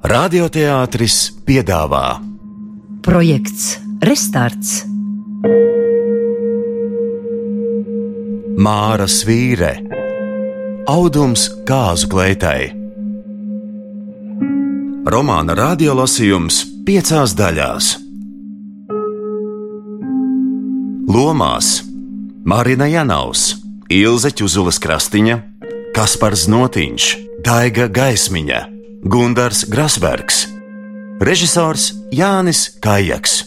Radioteātris piedāvā. Projekts Restarts. Māra Svīre. Audums kāzu kleitai. Romāna radiolasījums piecās daļās. Lomās. Marina Janaus, Ilze Čuzulas Krastiņa, Kaspars Notiņš, Daiga Gaismiņa Gundars Grasbergs, režisors Jānis Kājaks,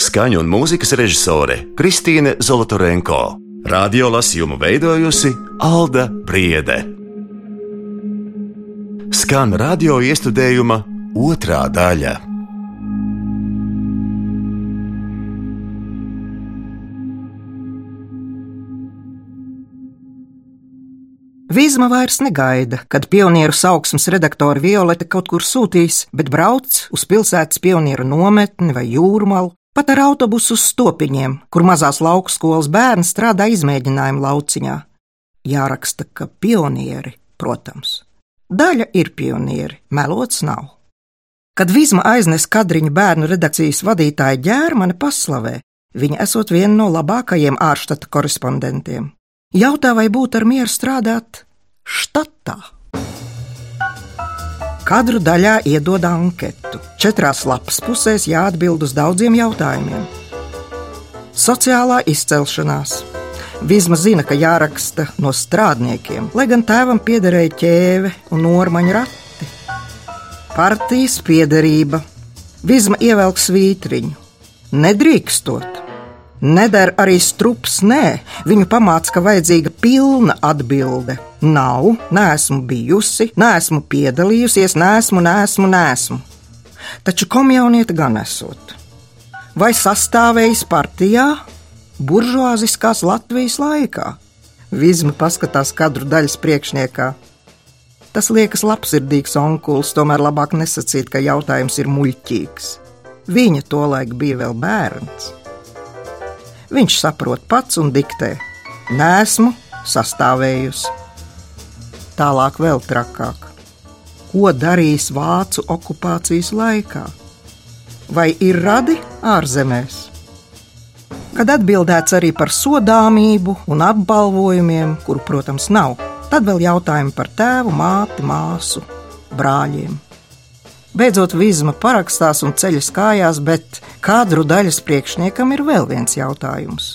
skaņu un mūzikas režisore Kristīne Zolotorenko, radio lasījumu veidojusi Alda Briede. Skan radio iestudējuma otrā daļa. Vīzma vairs negaida, kad pionieru sauksmes redaktore Violete kaut kur sūtīs, bet brauc uz pilsētas pionieru nometni vai jūrmalu, pat ar autobusu uz stopiņiem, kur mazās lauku skolas bērni strādā izmēģinājumu lauciņā. Jāraksta, ka pionieri, protams. Daļa ir pionieri, melots nav. Kad Vizma aiznes kadriņu bērnu redakcijas vadītāja ģērmani paslavē, viņa esot viena no labākajiem ārštata korespondentiem. Jautā, vai būtu ar mieru strādāt štatā. Kadru daļā iedod anketu. Četrās lapas pusēs jāatbild uz daudziem jautājumiem. Sociālā izcelšanās. Vismaz zina, ka jāraksta no strādniekiem, lai gan tēvam piederēja ķēve un normaņa rati. Partijas piederība. Visma ievelk svītriņu. Nedrīkstot Neder arī strups, nē, viņu pamāca, ka vajadzīga pilna atbilde. Nav, neesmu bijusi, neesmu piedalījusies, neesmu, neesmu, neesmu. Taču komjaunieta gan esot. Vai sastāvējis partijā, buržuāziskās Latvijas laikā? Vizma paskatās kadru daļas priekšniekā. Tas liekas labsirdīgs onkulis, tomēr labāk nesacīt, ka jautājums ir muļķīgs. Viņa tolaik bija vēl bērns. Viņš saprot pats un diktē. Nesmu sastāvējusi. Tālāk vēl trakāk. Ko darīs vācu okupācijas laikā? Vai ir radi ārzemēs? Kad atbildēts arī par sodāmību un apbalvojumiem, kuru, protams, nav, tad vēl jautājumi par tēvu, māti, māsu, brāļiem. Beidzot, Vizma parakstās un ceļas kājās, bet kadru daļas priekšniekam ir vēl viens jautājums.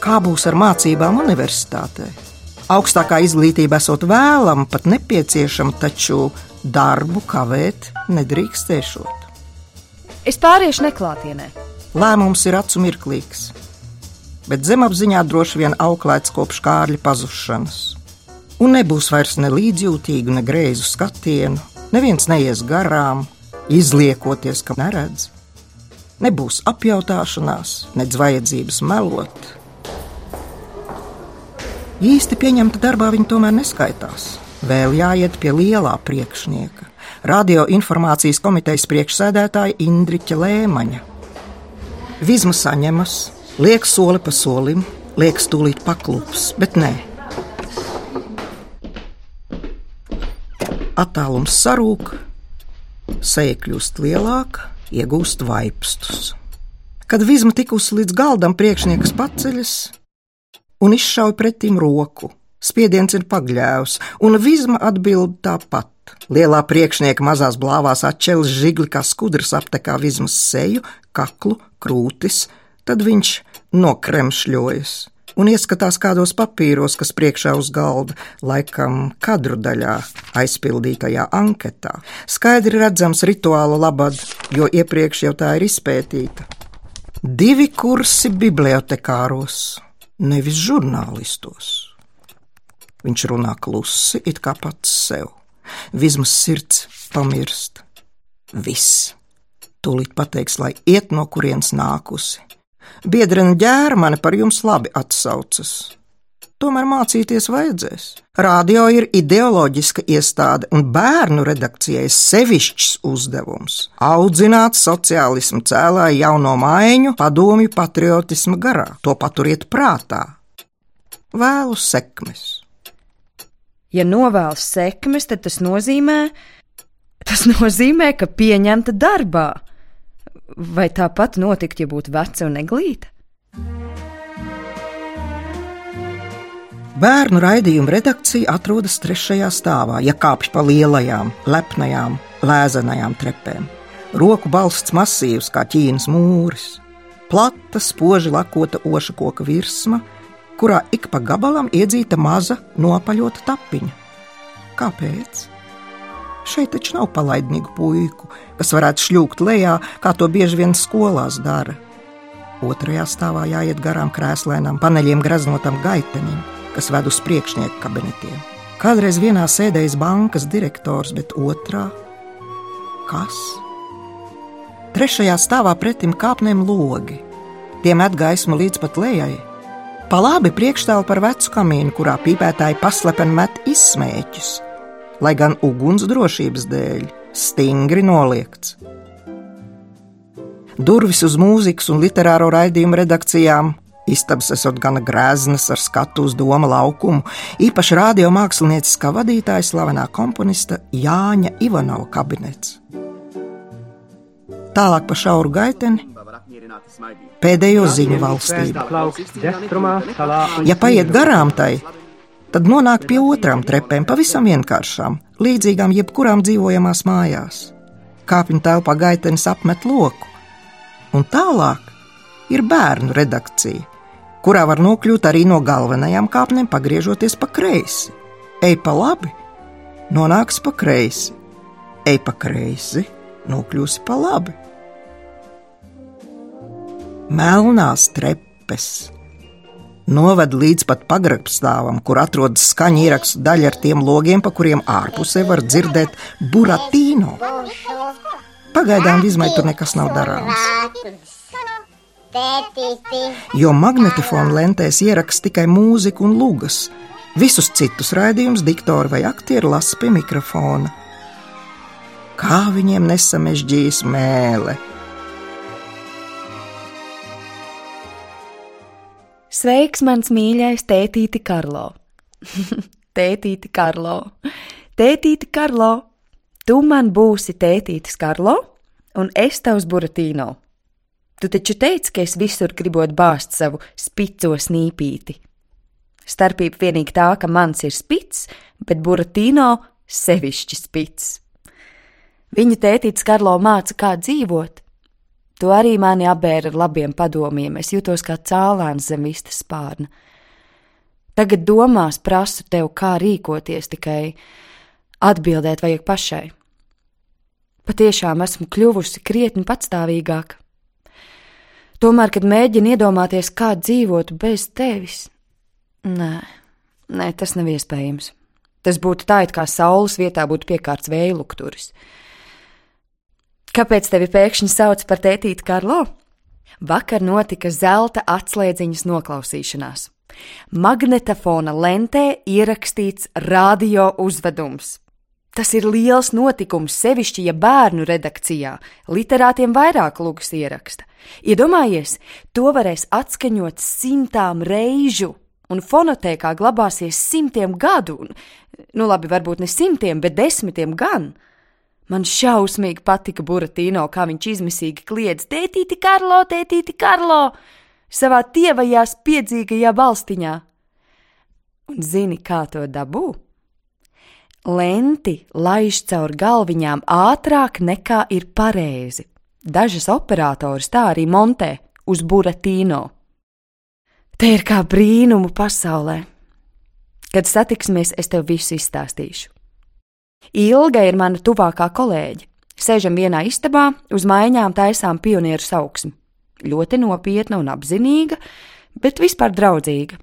Kā būs ar mācībām universitātē? Augstākā izglītība esot vēlama, pat nepieciešama, taču darbu kavēt nedrīkstēšot. Es pāriešu neklātienē. Lēmums ir acu mirklīgs, bet zemapziņā droši vien auklēts kopš kārļa pazušanas. Un nebūs vairs ne līdzjūtīgu, ne greizu skatienu, Neviens neies garām, izliekoties, ka neredz. Nebūs apjautāšanās, nedz vajadzības melot. Īsti pieņemta darbā viņa tomēr neskaitās. Vēl jāiet pie lielā priekšnieka, radioinformācijas komitejas priekšsēdētāja Indriča Lēmaņa. Vizma saņemas, liek soli pa solim, liek stūlīt paklups, bet nē, attālums sarūk, seja kļūst lielāka, iegūst vaipstus. Kad vizma tikusi līdz galdam, priekšnieks paceļas un izšauj pretim roku. Spiediens ir pagļēvs, un vizma atbild tāpat. Lielā priekšnieka mazās blāvās atšķēlis žigli kā skudrs aptekā vizmas seju, kaklu, krūtis, tad viņš nokremšļojas un ieskatās kādos papīros, kas priekšā uz galda, laikam kadru daļā aizpildītajā anketā. Skaidri redzams rituāla labad, jo iepriekš jau tā ir izpētīta. Divi kursi bibliotekāros, nevis žurnālistos. Viņš runā klusi, it kā pats sev. Vismaz sirds pamirst. Viss. Tūlīt pateiks, lai iet no kurienes nākusi. Biedrina ģērmane par jums labi atsaucas. Tomēr mācīties vajadzēs. Radio ir ideoloģiska iestāde, un bērnu redakcijai sevišķs uzdevums - audzināt sociālismu cēlāju jauno maiņu, padomju patriotisma garā. To paturiet prātā. Vēlu sekmes. Ja novēlas sekmes, tad tas nozīmē, Tas nozīmē, ka pieņemta darbā. Vai tāpat notikt, ja būtu veca un neglīta? Bērnu raidījuma redakcija atrodas trešajā stāvā, ja kāpj pa lielajām, lepnajām, lēzenajām trepēm. Roku balsts masīvs kā ķīnas mūris, plata, spoži lakota oša koka virsma, kurā ik pa gabalam iedzīta maza, nopaļota tapiņa. Kāpēc? Šeit taču nav palaidnīgu puiku, kas varētu šļūkt lejā, kā to bieži vien skolās dara. Otrajā stāvā jāiet garām krēslēnām, paneļiem graznotam gaitenim, kas ved uz priekšnieku kabinetiem. Kādreiz vienā sēdējis bankas direktors, bet otrā - kas? Trešajā stāvā pretim kāpnēm logi. Tiem met gaismu līdz pat lejai. Pa labi priekšstāv par vecu kamīnu, kurā pīpētāji paslepeni met izsmēķus, lai gan uguns drošības dēļ stingri noliegts. Durvis uz mūzikas un literāro raidījumu redakcijām Istabas esot gana grēznas ar skatu uz doma laukumu, īpaši radiomākslinieces kā vadītāja slavenā komponista Jāņa Ivanova kabinets. Tālāk pa šauru gaiteni pēdējo ziņu valstību. Ja paiet garām tai, tad nonāk pie otrām trepēm, pavisam vienkāršām, līdzīgām jebkurām dzīvojamās mājās. Kāpņu telpā gaitenis apmet loku, un tālāk ir bērnu redakcija, kurā var nokļūt arī no galvenajām kāpnēm, pagriežoties pa kreisi. Ej pa labi, nonāks pa kreisi, ej pa kreisi, nokļūsi pa labi melnās trepes. Noved līdz pat pagrabstāvam, kur atrodas skaņa ierakstu daļa ar tiem logiem, pa kuriem ārpusē var dzirdēt buratīnu. Pagaidām izmai tur nekas nav darāms. Jo magnetofona lentēs ieraksta tikai mūziku un lugas. Visus citus raidījumus diktori vai aktieri lasa pie mikrofona. Kā viņiem nesamežģīs mēlē? Sveiks, mans mīļais tētīti Karlo! tētīti Karlo! Tētīti Karlo! Tu man būsi tētītis Karlo, un es tavs buratīno. Tu taču teici, ka es visur gribot bāzt savu spico snīpīti. Starpība vienīgi tā, ka mans ir spits, bet buratīno sevišķi spits. Viņa tētītis Karlo māca, kā dzīvot, Tu arī mani apbēri ar labiem padomiem, es jutos kā cēlāns zem vistas spārna. Tagad domās prasu tev, kā rīkoties, tikai atbildēt vajag pašai. Patiešām esmu kļuvusi krietni patstāvīgāka. Tomēr, kad mēģinu iedomāties, kā dzīvot bez tevis, nē, nē, tas nav iespējams. Tas būtu tā, it kā saules vietā būtu piekārts vēja lukturis. Kāpēc tevi pēkšņi sauc par tētīti Karlo? Vakar notika zelta atslēdziņas noklausīšanās. Magnetofona lentē ierakstīts radio uzvedums. Tas ir liels notikums, sevišķi, ja bērnu redakcijā literātiem vairāk lūgas ieraksta. Iedomājies, to varēs atskaņot simtām reižu, un fonotēkā glabāsies simtiem gadu, un, nu labi, varbūt ne simtiem, bet desmitiem gan. Man šausmīgi patika Buratīno, kā viņš izmisīgi kliedz: Tētīti, Karlo, tētīti, Karlo! savā tievajā spiedzīgajā balstiņā. Un zini, kā to dabū? Lenti laiž caur galviņām ātrāk nekā ir pareizi. Dažas operators tā arī montē uz Buratīno. Te ir kā brīnumu pasaulē. Kad satiksimies, es tev visu izstāstīšu. Ilga ir mana tuvākā kolēģe. Sēžam vienā istabā, uz maiņām taisām pionieru sauksmi. Ļoti nopietna un apzinīga, bet vispār draudzīga.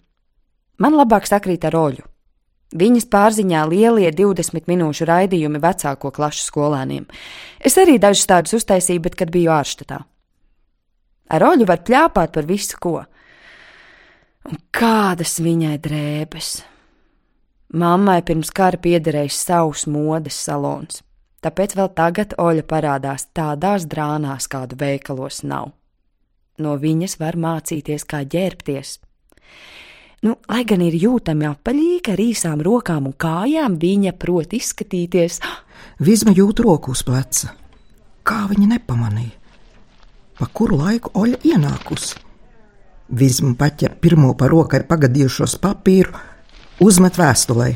Man labāk sakrīt ar Oļu. Viņas pārziņā lielie 20 minūšu raidījumi vecāko klašu skolēniem. Es arī dažus tādus uztaisīju, bet kad biju ārštatā. Ar Oļu var pļāpāt par visu ko. Un kādas viņai drēbes! Mammai pirms kara piederējis savs modes salons, tāpēc vēl tagad Oļa parādās tādās drānās, kādu veikalos nav. No viņas var mācīties, kā ģērbties. Nu, lai gan ir jūtami apaļīgi ar īsām rokām un kājām, viņa prot izskatīties. Vizma jūt roku uz pleca. Kā viņa nepamanīja? Pa kuru laiku Oļa ienākusi? Vizma paķer pirmo par rokai pagadījušos papīru, uzmet vēstulē.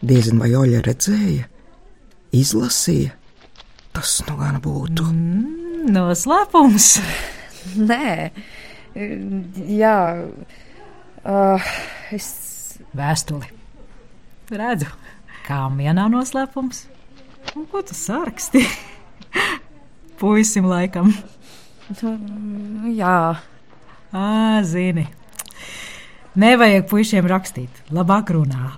Diezin vai Oļa redzēja, izlasīja. Tas nu gan būtu. Mm, noslēpums. Nē, jā, uh, es. Vēstuli. Redzu, kā vienā noslēpums. Un ko tu sāraksti? Puisim laikam. Jā, Ā, zini. Nevajag puišiem rakstīt, labāk runā.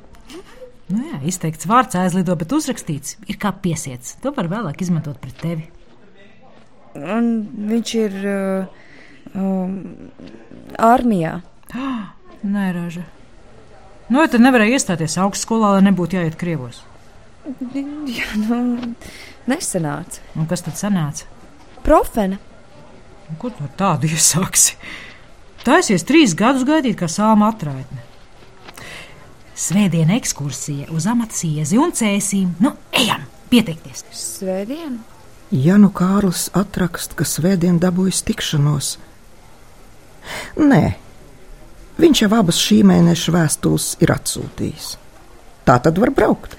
Nu jā, izteikts vārds aizlido, bet uzrakstīts ir kā piesiets. To var vēlāk izmantot pret tevi. un viņš ir uh, um, armijā. Nē, raža. Nu, vai tad nevarēja iestāties augstskolā, lai nebūtu jāiet krievos? Jā, nu, nesanāca. Un kas tad sanāca? Profena. Un Ko tu tādu iesāksi? Taisies trīs gadus gaidīt, kā sāma atraitne. Svētdiena ekskursija uz amatiesi un cēsīm. Nu, ejam, pieteikties! Svētdien. Ja nu Kārlis atrakst, ka svētdien dabūjis tikšanos, nē, viņš jau abas šī mēneša vēstules ir atsūtījis. Tā tad var braukt.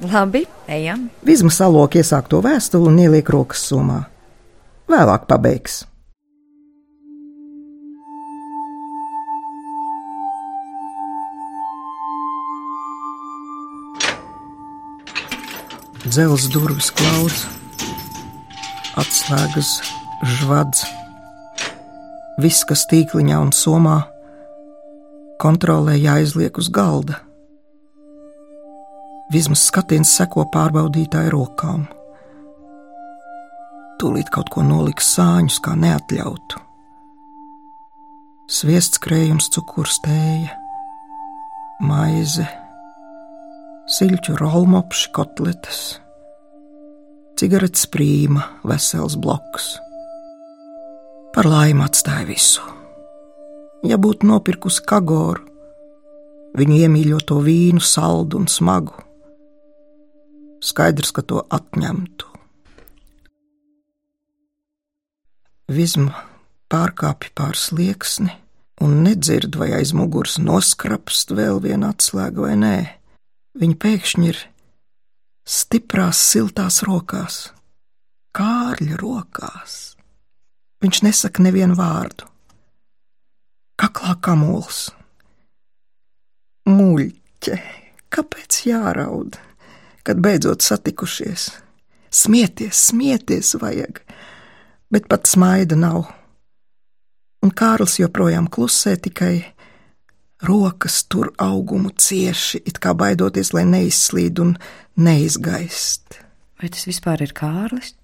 Labi, ejam. Vizma salok iesākto vēstuli un ieliek rokas somā. Vēlāk pabeigs. Dzels durvis klaudz, atslēgas žvadz. Viss, kas tīkliņā un somā, kontrolē jāizliek uz galda. Vismaz skatiens seko pārbaudītāju rokām. Tūlīt kaut ko noliks sāņus, kā neatļautu. Sviests krējums, cukurs, tēja, maize, siļķu rolmopši, kotletes, cigaretes prīma, vesels bloks. Par laimi atstāja visu. Ja būtu nopirkusi kagoru, viņu iemīļoto vīnu, saldu un smagu, skaidrs, ka to atņemtu. Visma pārkāpj pār slieksni un nedzird, vai aiz muguras noskrapst vēl viena atslēga vai nē. Viņa pēkšņi ir stiprās, siltās rokās, kārļa rokās. Viņš nesaka nevienu vārdu. Kaklā kamols. Muļķe, kāpēc jāraud, kad beidzot satikušies? Smieties, smieties vajag, bet pat smaida nav. Un Kārls joprojām klusē, tikai rokas tur augumu cieši, it kā baidoties, lai neizslīd un neizgaist. Vai tas vispār ir Kārlis?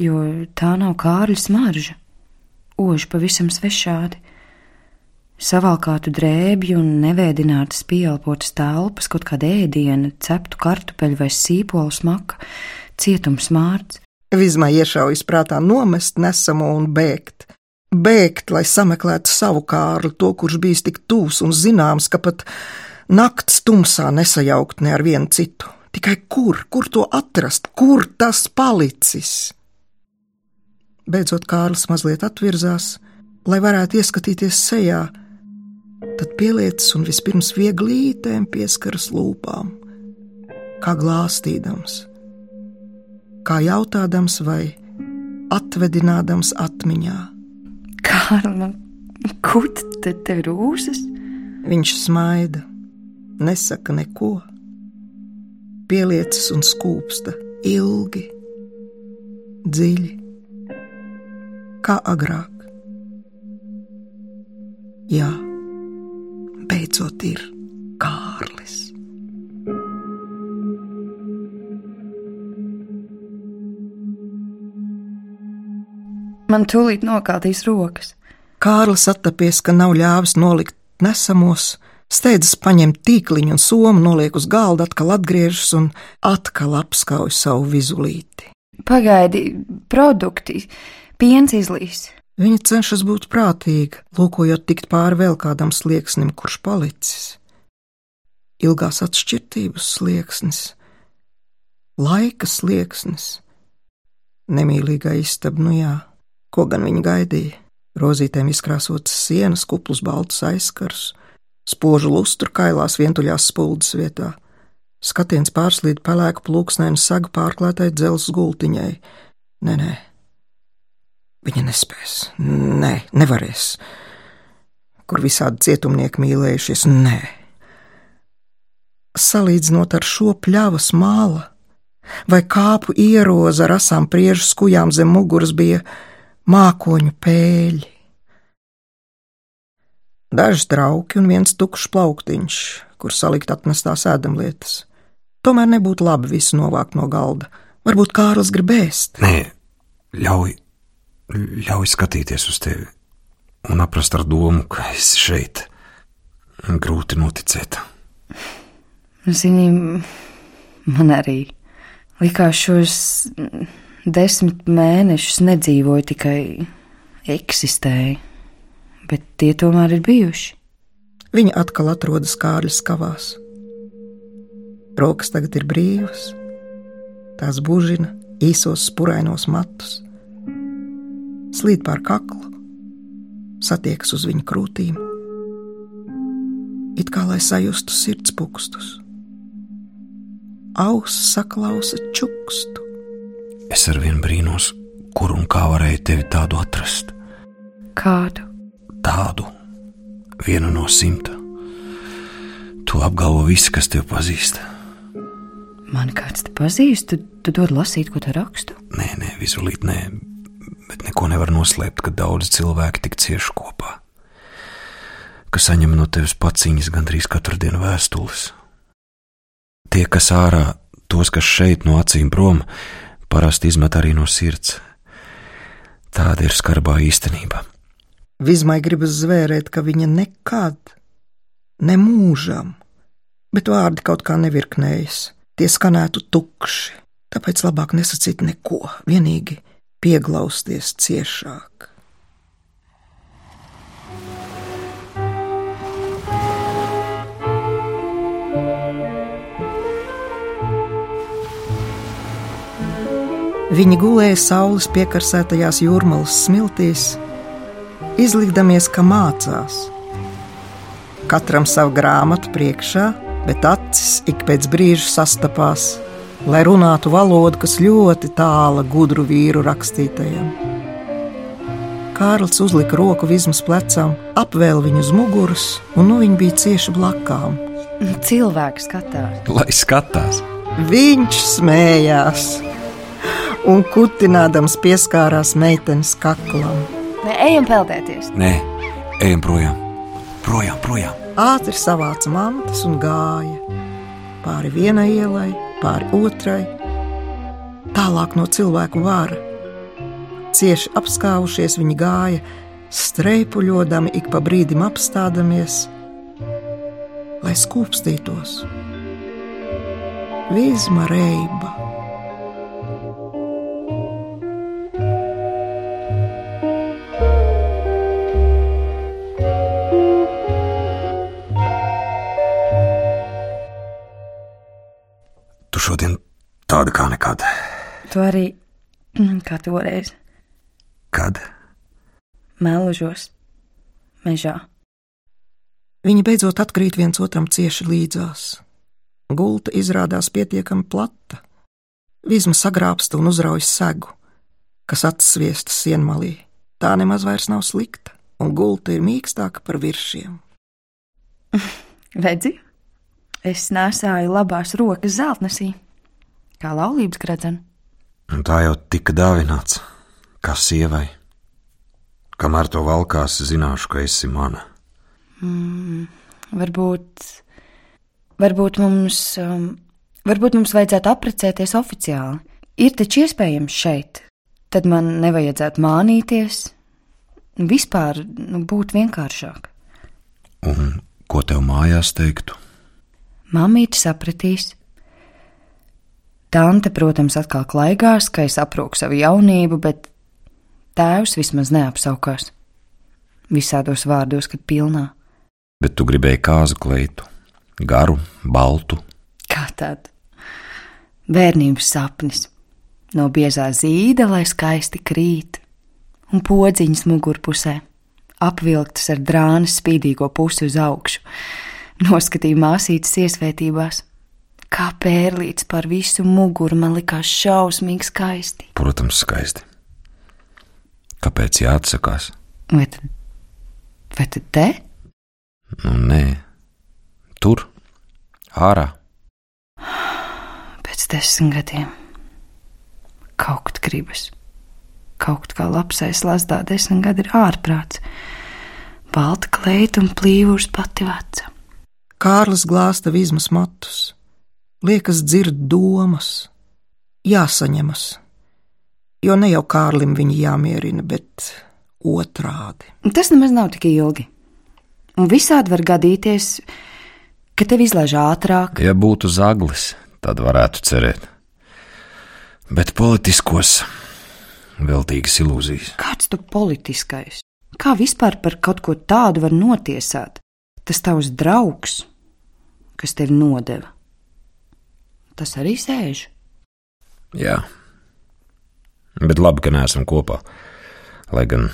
Jo tā nav Kārļa smarža. Oži pavisam svešādi. Savalkātu drēbju un nevēdinātas pieelpotas telpas, kaut kāda ēdiena, ceptu kartupeļu vai sīpolu smaka, cietums mārts. Vismaz iešaujas prātā nomest nesamo un bēgt. Bēgt, lai sameklētu savu kārlu, to, kurš bijis tik tūs un zināms, ka pat nakts tumsā nesajaukt ne ar vienu citu. Tikai kur, kur to atrast, kur tas palicis? Beidzot, Kārlis mazliet atvirzās, lai varētu ieskatīties sejā, tad pielietas un vispirms vieglītēm pieskaras lūpām, kā glāstīdams, kā jautādams vai atvedinādams atmiņā. Kārli, kur tad tev rūsas? Viņš smaida, nesaka neko, pieliecas un skūpsta ilgi, dziļi, kā agrāk. Jā, beidzot ir Kārlis. Man tūlīt nokātīs rokas. Kārlis attapies, ka nav ļāvis nolikt nesamos, steidzas paņemt tīkliņu un somu, noliek uz galda, atkal atgriežas un atkal apskauj savu vizulīti. Pagaidi, produkti, piens izlīs. Viņa cenšas būt prātīga, lūkojot tikt pāri vēl kādam slieksnim, kurš palicis. Ilgās atšķirības slieksnis, laika slieksnis, nemīlīgā istaba, nu jā, ko gan viņa gaidīja? Rozītēm izkrāsotas sienas, kuplus baltus aizskars, spožu lustru kailās vientuļās spuldzes vietā. Skatiens pārslīd pelēku plūksnēnu sagu pārklātai dzelzs gultiņai. Nē, nē, viņa nespēs, nē, nevarēs. Kur visādi cietumnieki mīlējušies, nē. Salīdzinot ar šo pļavas māla, vai kāpu ieroza ar asām priežu skujām zem muguras bija mākoņu pēļi. Daži trauki un viens tukšs plauktiņš, kur salikt atnestās ēdamlietas. Tomēr nebūtu labi visu novākt no galda. Varbūt Kārlis grib ēst. Nē, ļauj, ļauj skatīties uz tevi un aprast ar domu, ka esi šeit. Grūti noticēt. Zini, man arī likās šos desmit mēnešus nedzīvoju, tikai eksistēju, bet tie tomēr ir bijuši. Viņa atkal atrodas Kārļa skavās. Rokas tagad ir brīvas, tās bužina īsos spurainos matus, slīd pār kaklu, satiekas uz viņa krūtīm, it kā lai sajustu sirds pukstus. Auss saklausa čukstu. Es ar vienu brīnos, kur un kā varēju tevi tādu atrast. Kādu? Tādu, vienu no simta. To apgalvo visi, kas tevi pazīst. Man kāds te pazīst, tu, tu dod lasīt, ko te rakstu. Nē, nē, vizulīt, nē, bet neko nevar noslēpt, ka daudz cilvēki tik cieši kopā, ka saņem no tevis paciņas gandrīz katru dienu vēstules. Tie, kas ārā, tos, kas šeit no acīm prom, parasti izmet arī no sirds. Tāda ir skarbā īstenība. Vismai gribas zvērēt, ka viņa nekad, ne mūžam, bet vārdi kaut kā nevirknējas, tie skanētu tukši, tāpēc labāk nesacīt neko, vienīgi pieglausties ciešāk. Viņi gulēja saules piekarsētajās jūrmālas smiltīs, izlikdamies, ka mācās. Katram savu grāmatu priekšā, bet acis ik pēc brīža sastapās, lai runātu valodu, kas ļoti tāla gudru vīru rakstītajam. Kārlis uzlika roku vismaz plecam, apvēl viņu uz muguras, un nu viņi bija cieši blakām. Cilvēks skatās. Lai skatās, Viņš smējās un kutinādams pieskārās meitenes kaklam. Nē, ejam peldēties. nē, ejam projām, projām, projām. Ātri savāca mantas un gāja pāri vienai ielai, pāri otrai, tālāk no cilvēku vara. Cieši apskāvušies, viņi gāja, streipuļodami, ik pa brīdim apstādamies, lai skūpstītos. Vīzma reiba. Šodien tāda kā nekad. Tu arī, mm, kā toreiz, Kad? melžos, mežā. Viņi beidzot atkrīt viens otram cieši līdzās. Gulta izrādās pietiekami plata. Vizma sagrābsta un uzrauj segu, kas atsviesta sienmalī. Tā nemaz vairs nav slikta, un gulta ir mīkstāka par virsiem. Redzi, es nesāju labās rokas zeltnesī, kā laulības gradzena. Un tā jau tika dāvināts, kā sievai. Kamēr to valkās, zināšu, ka esi mana. Varbūt, varbūt mums, um, varbūt mums vajadzētu apprecēties oficiāli. Ir taču iespējams šeit, tad man nevajadzētu mānīties. Vispār nu, būt vienkāršāk. Un ko tev mājās teiktu? Māmīte sapratīs. Tante, protams, atkal klaigās, ka es aprūku savu jaunību, bet Tēvs vismaz neapsaukās. Visādos vārdos, kad pilnā. Bet tu gribēji kāzu kleitu, garu, baltu. Kā tad? Bērnības sapnis. No biezā zīda, lai skaisti krīt, un podziņas mugurpusē, apvilktas ar drānas spīdīgo pusi uz augšu, noskatīja māsītes iesvētībās. Kā pērlīts par visu muguru man likās šausmīgi skaisti. Protams, skaisti. Kāpēc jāatsakās? Vai tad, vai tad te? Nu, nē, tur, ārā. Pēc desmit gadiem. Kaut gribas. Kaut kā lapsais lasdā desmit gadi ir ārprāts. Balta kleita un plīvurs pati veca. Kārlis glāsta vizmas matus, liekas dzird domas, jāsaņemas, jo ne jau Kārlim viņi jāmierina, bet otrādi. Tas nemaz nav tik ilgi. Un visādi var gadīties, ka tev izlaiž ātrāk. Ja būtu zaglis, tad varētu cerēt. Bet politiskos veltīgas ilūzijas. Kāds tu politiskais? Kā vispār par kaut ko tādu var notiesāt? Tas tavs draugs, kas tevi nodeva. Tas arī sēž. Jā, bet labi, ka neesam kopā. Lai gan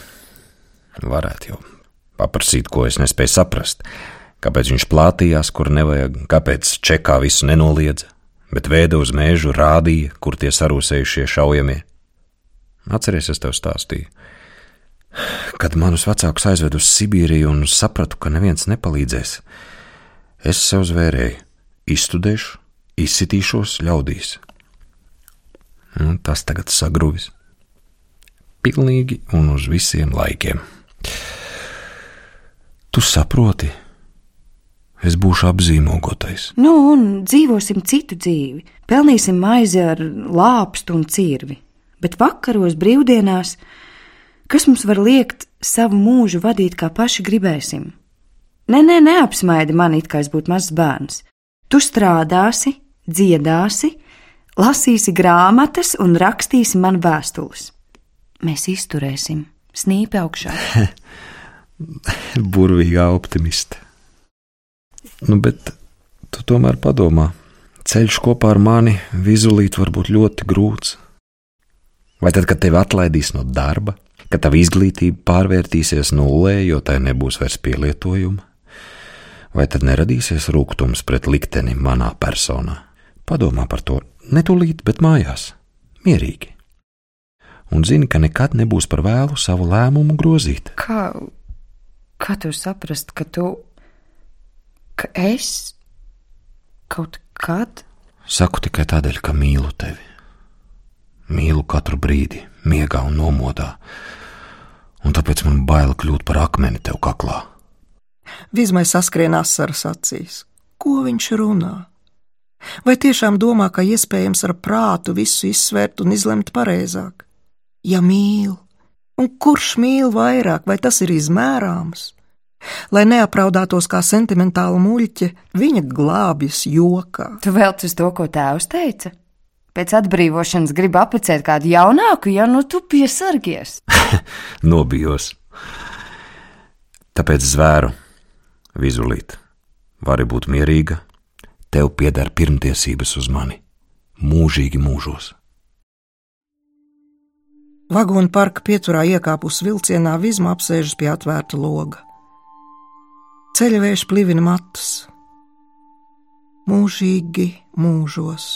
varētu jau paprasīt, ko es nespēju saprast. Kāpēc viņš plātījās, kur nevajag, kāpēc čekā visu nenoliedza, bet vēda uz mēžu rādīja, kur tie sarūsējušie šaujamie. Atceries, es tev stāstīju. Kad manus vecākus aizvedu uz Sibīriju un sapratu, ka neviens nepalīdzēs, es sev zvērēju, izstudēšu, izsitīšos ļaudīs. Un tas tagad sagruvis. Pilnīgi un uz visiem laikiem. Tu saproti, es būšu apzīmogotais. Nu, un dzīvosim citu dzīvi, pelnīsim maizi ar lāpstu un cirvi, bet vakaros, brīvdienās, kas mums var liekt savu mūžu vadīt, kā paši gribēsim? Nē, nē, neapsmaidi mani, it kā es būtu mazs bērns. Tu strādāsi, dziedāsi, lasīsi grāmatas un rakstīsi man vēstules. Mēs izturēsim, snīpi augšā. burvīgā optimiste. Nu, bet tu tomēr padomā, ceļš kopā ar mani vizulīt var būt ļoti grūts. Vai tad, kad tevi atlaidīs no darba, kad tava izglītība pārvērtīsies nullē, jo tai nebūs vairs pielietojuma, vai tad neradīsies rūkums pret likteni manā personā? Padomā par to ne tūlīt, bet mājās, mierīgi. Un zini, ka nekad nebūs par vēlu savu lēmumu grozīt. Kā, kā tu saprast, ka tu, ka es kaut kad? Saku tikai tādēļ, ka mīlu tevi. Mīlu katru brīdi, miegā un nomodā, un tāpēc man bail kļūt par akmeni tev kaklā. Vizmai saskrien asaras acīs. Ko viņš runā? Vai tiešām domā, ka iespējams ar prātu visu izsvērt un izlemt pareizāk? Ja mīl, un kurš mīl vairāk, vai tas ir izmērāms? Lai neapraudātos kā sentimentāla muļķe, viņa glābjas jokā. Tu vēl uz to, ko tēvs teica? Pēc atbrīvošanas gribi apcēt kādu jaunāku, ja nu tu piesargies. Nobijos. Tāpēc zvēru, vizulīt, vari būt mierīga, tev pieder pirmtiesības uz mani, mūžīgi mūžos. Vagonu parka pieturā iekāpus vilcienā vizma apsēžas pie atvērta loga. Ceļvējš plivina matus. Mūžīgi mūžos.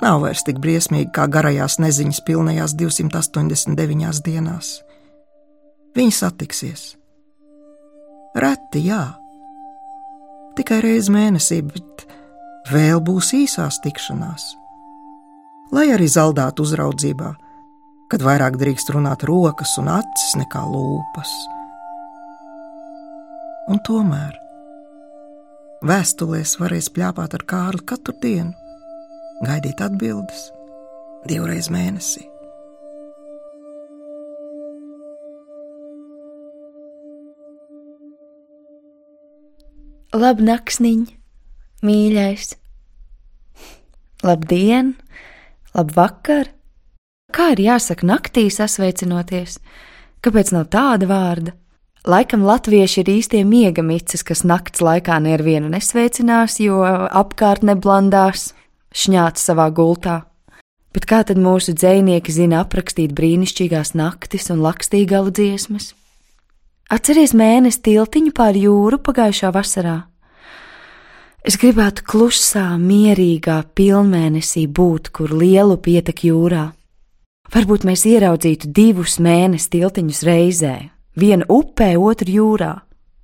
Nav vairs tik briesmīgi kā garajās neziņas pilnajās 289 dienās. Viņi satiksies. Reti, jā, tikai reizi mēnesī, bet vēl būs īsās tikšanās. Lai arī zaldātu uzraudzībā, kad vairāk drīkst runāt rokas un acis nekā lūpas. Un tomēr vēstulēs varēs plāpāt ar Kārli katru dienu, gaidīt atbildes divreiz mēnesī. Labnaktsniņ, mīļais! Labdien, labvakar! Kā ir jāsaka naktī sasveicinoties? Kāpēc nav tāda vārda? Laikam latvieši ir īstie miega micis, kas nakts laikā nevienu nesveicinās, jo apkārt neblandās, šņāts savā gultā. Bet kā tad mūsu dzinieki zina aprakstīt brīnišķīgās naktis un lakstīgalu dziesmas? Atceries mēnesi tiltiņu pār jūru pagājušā vasarā. Es gribētu klusā, mierīgā pilnmēnesī būt, kur lielu pietek jūrā. Varbūt mēs ieraudzītu divus mēnesi tiltiņus reizē, vienu upē, otru jūrā.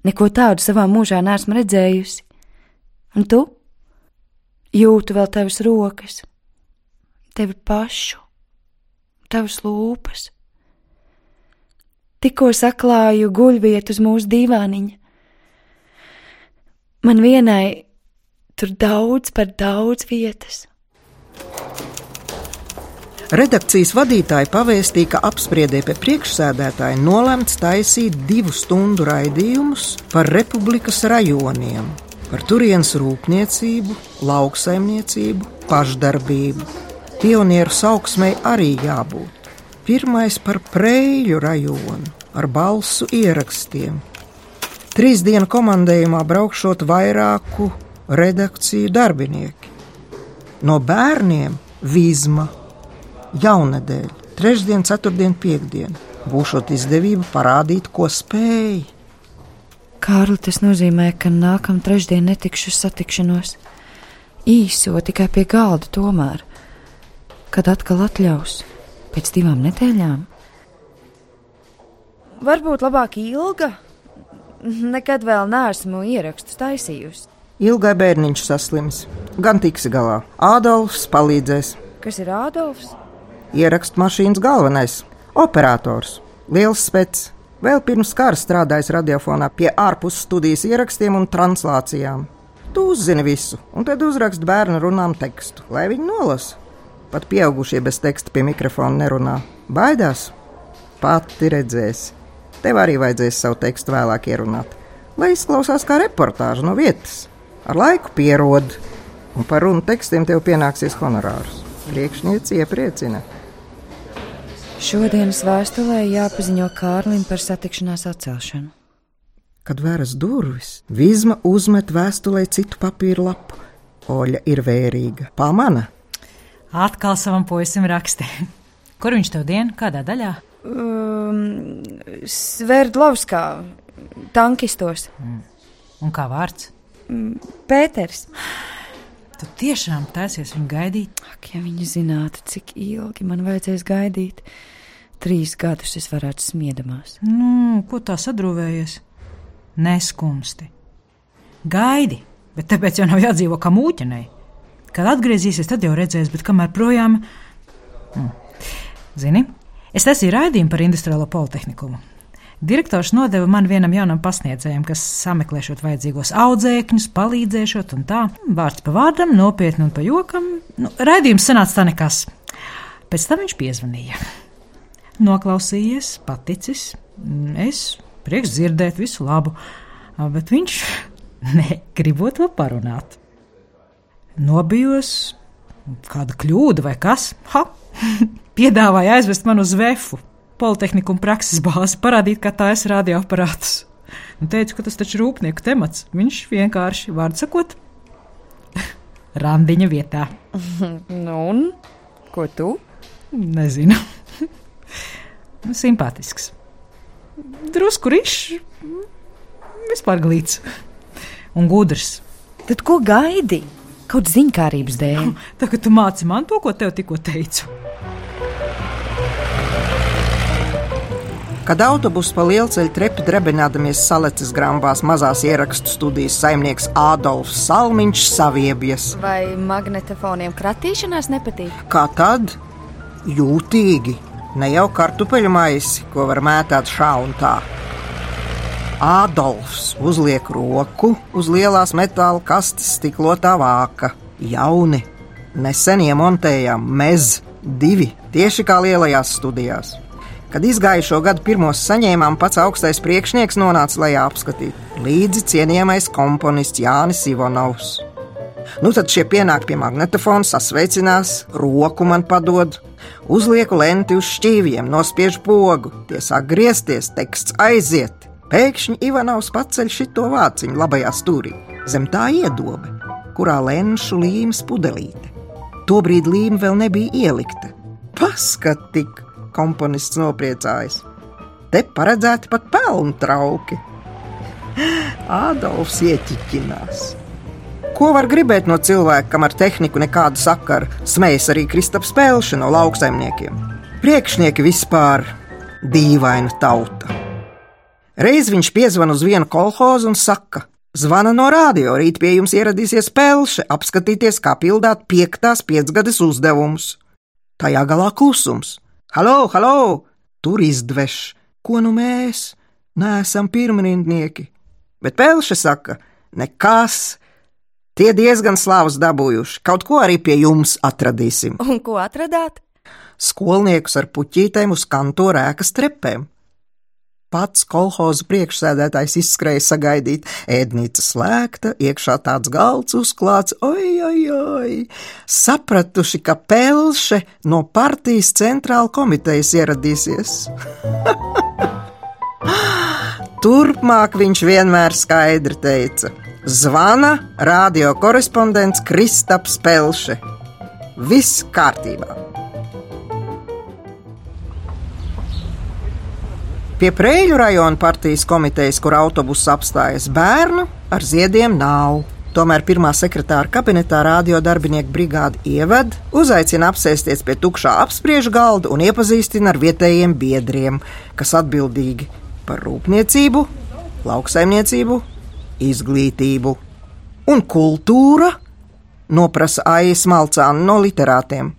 Neko tādu savā mūžā neesmu redzējusi. Un tu? Jūtu vēl tavas rokas, tevi pašu, tavas lūpas. Tikko saklāju guļvietu uz mūsu divāniņa. Man vienai tur daudz par daudz vietas. Redakcijas vadītāji pavēstīja, ka apspriedē pie priekšsēdētāja nolemts taisīt divu stundu raidījumus par republikas rajoniem, par turienes rūpniecību, lauksaimniecību, pašdarbību. Pionieru sauksmei arī jābūt. Pirmais par Prēļu rajonu ar balsu ierakstiem. Trīs dienu komandējumā braukšot vairāku redakciju darbinieki. No bērniem Vizma jaunadēļ, trešdien, ceturtdien, piekdien. Būšot izdevība parādīt, ko spēj. Kārli, tas nozīmē, ka nākamā trešdiena netikšu satikšanos. Īso tikai pie galda tomēr. Kad atkal atļaus? Pēc divām nedēļām? Varbūt labāk ilga. Nekad vēl neesmu ierakstus taisījusi. Ilgai bērniņš saslims, gan tiks galā. Ādolfs palīdzēs. Kas ir Ādolfs? Ierakstu mašīnas galvenais - operators, liels spēks. Vēl pirms kara strādājis radiofonā pie ārpus studijas ierakstiem un translācijām. Tu uzzini visu, un tad uzrakst bērnu runām tekstu, lai viņi nolasa. Pat pieaugušie bez teksta pie mikrofona nerunā. Baidās? Pati redzēs. Tev arī vajadzēs savu tekstu vēlāk ierunāt, lai izklausās kā reportāža no vietas. Ar laiku pierod, un par runu tekstiem tev pienāksies honorārs. Priekšnieci iepriecina. Šodienas vēstulē jāpaziņo Kārlim par satikšanās atcelšanu. Kad vēras durvis, Vizma uzmet vēstulē citu papīru lapu. Oļa ir vērīga. Pamana? Atkal savam puisim rakstē. Kur viņš tev dien? Kādā daļā? Um, Sverdlovskā, tankistos. Mm. Un kā vārds? Pēters. Tu tiešām taisies viņu gaidīt? Ak, ja viņi zinātu, cik ilgi man vajadzēs gaidīt. Trīs gadus es varētu smiedamās. Nu, ko tā sadrūvējies? Neskumsti. Gaidi, bet tāpēc jau nav jādzīvo kā mūķenei. Kad atgriezīsies, tad jau redzēs, bet kamēr projām. Mm. Zini, es esmu raidījumi par industriālo politehniku. Direktors nodeva man vienam jaunam pasniedzējam, kas sameklēšot vajadzīgos audzēkņus, palīdzēšot un tā. Vārds pa vārdam, nopietni un pa jokam. Nu, raidījums sanāca tā nekas. Pēc tam viņš piezvanīja. Noklausījies, paticis. Es prieks dzirdēt visu labu, bet viņš negribot to parunāt. Nobijos, kāda kļūda vai kas? Ha! Piedāvāja aizvest mani uz vefu politehniku un prakses bāzi, parādīt, kā tā es radioaparātus. Un teicu, ka tas taču ir rūpnieku temats. Viņš vienkārši, vārdu sakot, randiņa vietā. nu, un ko tu? Nezinu. Simpātisks. Drusku rišs, vispār glīts un gudrs. Tad ko gaidi? Kaut ziņkārības dēļ. Tagad tu māci man to, ko tev tikko teicu. Kad autobuss pa lielceļu trepi drebinādamies saleces grāmatās mazās ierakstu studijas saimnieks Ādolfs Salmiņš saviebjas. Vai magnetofoniem kratīšanās nepatīk? Kā tad? Jūtīgi, ne jau kartupeļu maisi, ko var mētāt šā un tā. Ādolfs uzliek roku uz lielās metāla kastes stiklotā vāka. Jauni, nesen iemontējām mez divi, tieši kā lielajās studijās. Kad izgājušo gadu pirmos saņēmām, pats augstais priekšnieks nonāca lejā apskatīt. Līdzi cienījamais komponists Jānis Ivanovs. Nu, tad šie pienāk pie magnetofona, sasveicinās, roku man padod, uzlieku lenti uz šķīviem, nospiež pogu, tie sāk griezties, teksts aiziet. Pēkšņi Ivanovs paceļ šito vāciņu labajā stūrī, zem tā iedobe, kurā lenšu līmes pudelīte. Tobrīd līme vēl nebija ielikta. Paskat, tik komponists nopriecājas. Te paredzēti pat pelnu trauki. Ādolfs ieķiķinās. Ko var gribēt no cilvēka, kam ar tehniku nekādu sakaru? Smejas arī Kristaps Pelša no lauksaimniekiem. Priekšnieki vispār dīvaina tauta. Reiz viņš piezvan uz vienu kolhozu un saka: Zvana no rādio, rīt pie jums ieradīsies Pelša, apskatīties, kā pildāt piektās piecgades uzdevumus. Tajā galā klusums. Halo, halo! Tur izdveš, ko nu mēs neesam pirmrindnieki. Bet Pelša saka: Nekas, Tie diezgan slavus dabūjuši. Kaut ko arī pie jums atradīsim. Un ko atradāt? Skolniekus ar puķītēm uz kantora ēkas trepēm. Pats kolhoza priekšsēdētājs izskrēja sagaidīt, ēdnīca slēgta, iekšā tāds galds uzklāts, oi, oi, oi! Sapratuši, ka pelše no partijas centrāla komitejas ieradīsies. Turpmāk viņš vienmēr skaidri teica: Zvana radio korespondents Kristaps Pelše. Viss kārtībā. Pie Prēļu rajona partijas komitejas, kur autobuss apstājas bērnu, ar ziediem nav. Tomēr pirmā sekretāra kabinetā radiodarbinieku brigāde ieved, uzaicina apsēsties pie tukšā apspriežu galda un iepazīstina ar vietējiem biedriem, kas atbildīgi par rūpniecību, lauksaimniecību izglītību. Un kultūra? Noprasa Aijas Malcāna no literātiem.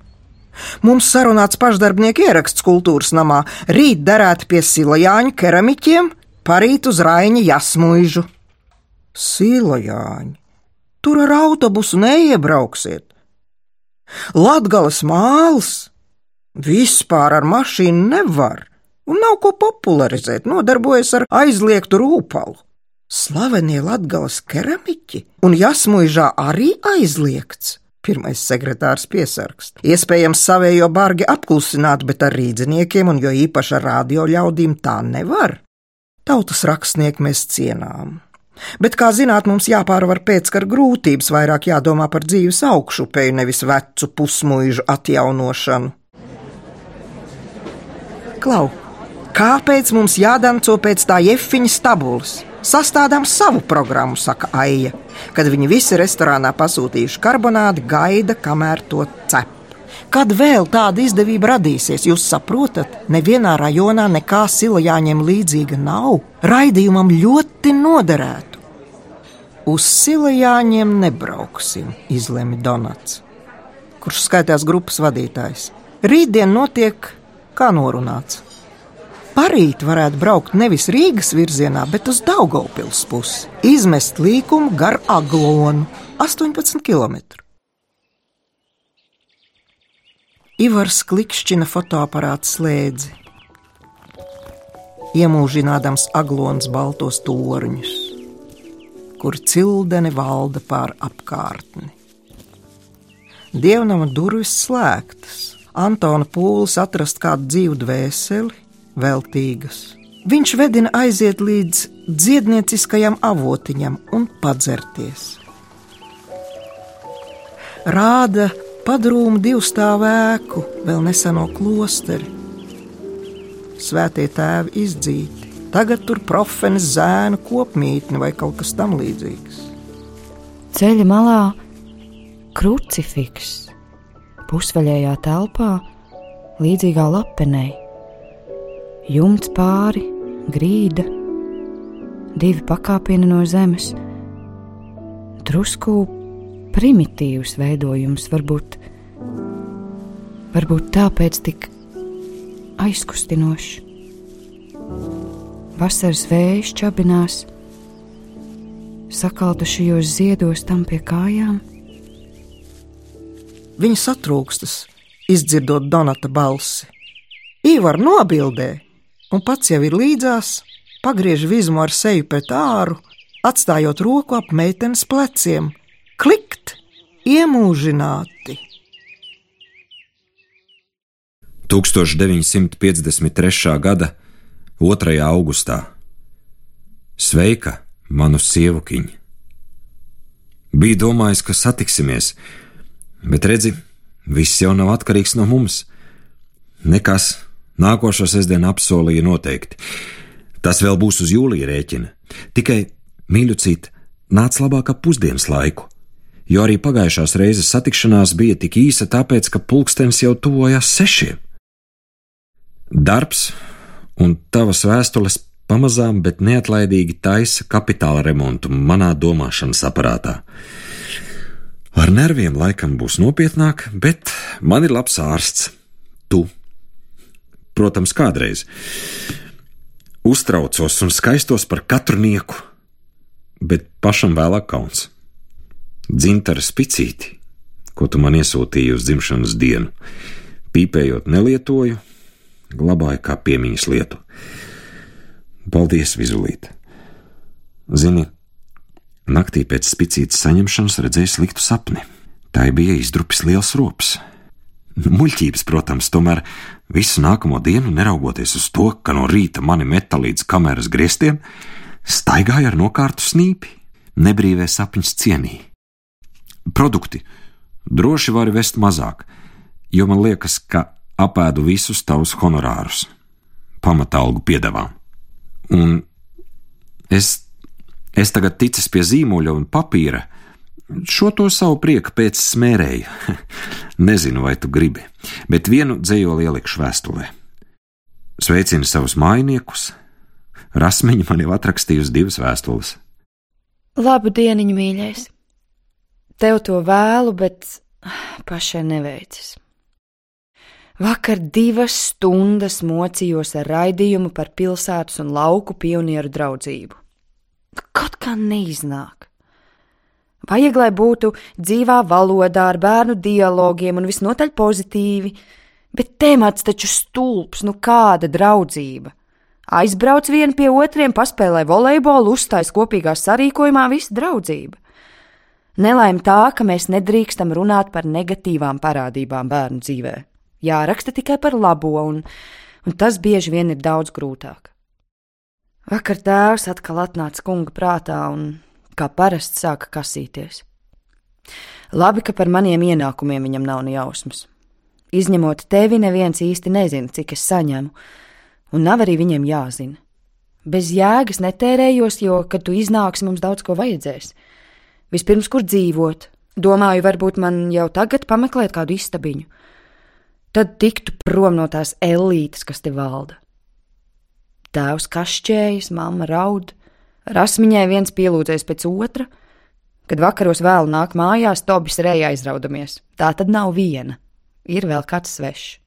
Mums sarunāts pašdarbnieku ieraksts kultūras namā, rīt derēt pie silajāņu keramiķiem, parīt uz Raņa jasmuižu. Silajāņi, tur ar autobusu neiebrauksiet. Latgales māls vispār ar mašīnu nevar, un nav ko popularizēt, nodarbojas ar aizliegtu rūpalu. Slavenie latgales keramiķi un jasmuižā arī aizliegts. Pirmais sekretārs piesargs. Iespējams, savējo bargi apklusināt, bet ar rīdziniekiem un jo īpaši ar radio ļaudīm tā nevar. Tautas rakstnieku mēs cienām. Bet, kā zināt, mums jāpārvar pēckara grūtības, vairāk jādomā par dzīves augšupeju, nevis vecu pusmuižu atjaunošanu. Klau, kāpēc mums jādanco pēc tā jefiņa stabulas? Sastādām savu programmu, saka Aija, kad viņi visi restorānā pasūtījuši karbonādi, gaida, kamēr to cep. Kad vēl tāda izdevība radīsies, jūs saprotat, nevienā rajonā nekā sila jāņem līdzīga nav. Raidījumam ļoti noderētu. Uz sila jāņem nebrauksim, izlemj Donats, kurš skaitās grupas vadītājs. Rītdien notiek kā norunāts. Parīt varētu braukt nevis Rīgas virzienā, bet uz Daugaupils pusi. Izmest līkumu gar Aglonu - 18 km. Ivars klikšķina fotoaparāta slēdzi, iemūžinādams aglons baltos torņus, kur cildeni valda pār apkārtni. Dievnama durvis slēgtas, Antona pūlis atrast kādu dzīvu dvēseli, veltīgas. Viņš vedina aiziet līdz dziednieciskajam avotiņam un padzerties. Rāda padrūmu divstāvu ēku, vēl neseno klosteri. Svētie tēvi izdzīti, tagad tur profenes zēnu kopmītne vai kaut kas tam līdzīgs. Ceļa malā krucifiks, pusvaļējā telpā, līdzīgā lapenei jumts pāri, grīda, divi pakāpieni no zemes. Drusku primitīvs veidojums, varbūt, varbūt tāpēc tik aizkustinošs. Vasaras vējš čabinās, sakaltušajos ziedos tam pie kājām. Viņa satrūkstas, izdzirdot Donata balsi. Īvar nobildē, un pats jau ir līdzās, pagriež vizmu ar seju pret āru, atstājot roku ap meitenes pleciem. Klikt! iemūžināti. 1953. gada 2. augustā. Sveika, manu sievukiņu! Bija domājis, ka satiksimies, bet redzi, viss jau nav atkarīgs no mums. Nekas, nākošo sestdienu apsolīja noteikti. Tas vēl būs uz jūlija rēķina. Tikai, mīļucīt, nāc labāk ap pusdienas laiku, jo arī pagājušās reizes satikšanās bija tik īsa, tāpēc, ka pulkstenis jau tuvojās sešiem. Darbs un tavas vēstules pamazām, bet neatlaidīgi taisa kapitāla remontu manā domāšanas aparātā. Ar nerviem laikam būs nopietnāk, bet man ir labs ārsts. Tu. Protams, kādreiz. Uztraucos un skaistos par katru nieku, bet pašam vēlāk kauns. Dzintara spicīti, ko tu man iesūtīji uz dzimšanas dienu, pīpējot nelietoju, glabāju kā piemiņas lietu. Paldies, Vizulīt! Zini, naktī pēc spicītes saņemšanas redzēju sliktu sapni. Tā bija izdrupis liels rops. Muļķības, protams, tomēr visu nākamo dienu, neraugoties uz to, ka no rīta mani meta līdz kameras griestiem, staigāja ar nokārtu snīpi, nebrīvē sapņus cienīja. Produkti droši vari vest mazāk, jo man liekas, ka apēdu visus tavus honorārus, pamatalgu piedāvājumu. Un es, es tagad ticis pie zīmuļa un papīra. Šo to savu prieku pēc smērēju. Nezinu, vai tu gribi, bet vienu dzējoli ielikšu vēstulē. Sveicinu savus mājiniekus. Rasmiņa man jau atrakstījusi divas vēstules. Labu dienu, mīļais! Tev to vēlu, bet pašai neveicis. Vakar divas stundas mocījos ar raidījumu par pilsētas un lauku pionieru draudzību. Kaut kā neiznāk. Vajag, lai būtu dzīvā valodā, ar bērnu dialogiem un visnotaļ pozitīvi, bet temats taču stulbs, nu kāda draudzība. Aizbrauc vienu pie otriem, paspēlē volejbolu, uzstājas kopīgā sarīkojumā, visa draudzība. Nelaime tā, ka mēs nedrīkstam runāt par negatīvām parādībām bērnu dzīvēm jāraksta tikai par labo, un, un tas bieži vien ir daudz grūtāk. Vakar tēvs atkal atnāca kunga prātā un, kā parasti, sāka kasīties. Labi, ka par maniem ienākumiem viņam nav nejausmas. Izņemot tevi, neviens īsti nezina, cik es saņemu, un nav arī viņiem jāzina. Bez jēgas netērējos, jo, kad tu iznāksi, mums daudz ko vajadzēs. Vispirms, kur dzīvot, domāju, varbūt man jau tagad pameklēt kādu istabiņu tad tiktu prom no tās elītes, kas te valda. Tēvs kašķējas, mamma raud, rasmiņai viens pielūdzēs pēc otra, kad vakaros vēl nāk mājās, Tobis reja aizraudamies. Tā tad nav viena, ir vēl kāds svešs.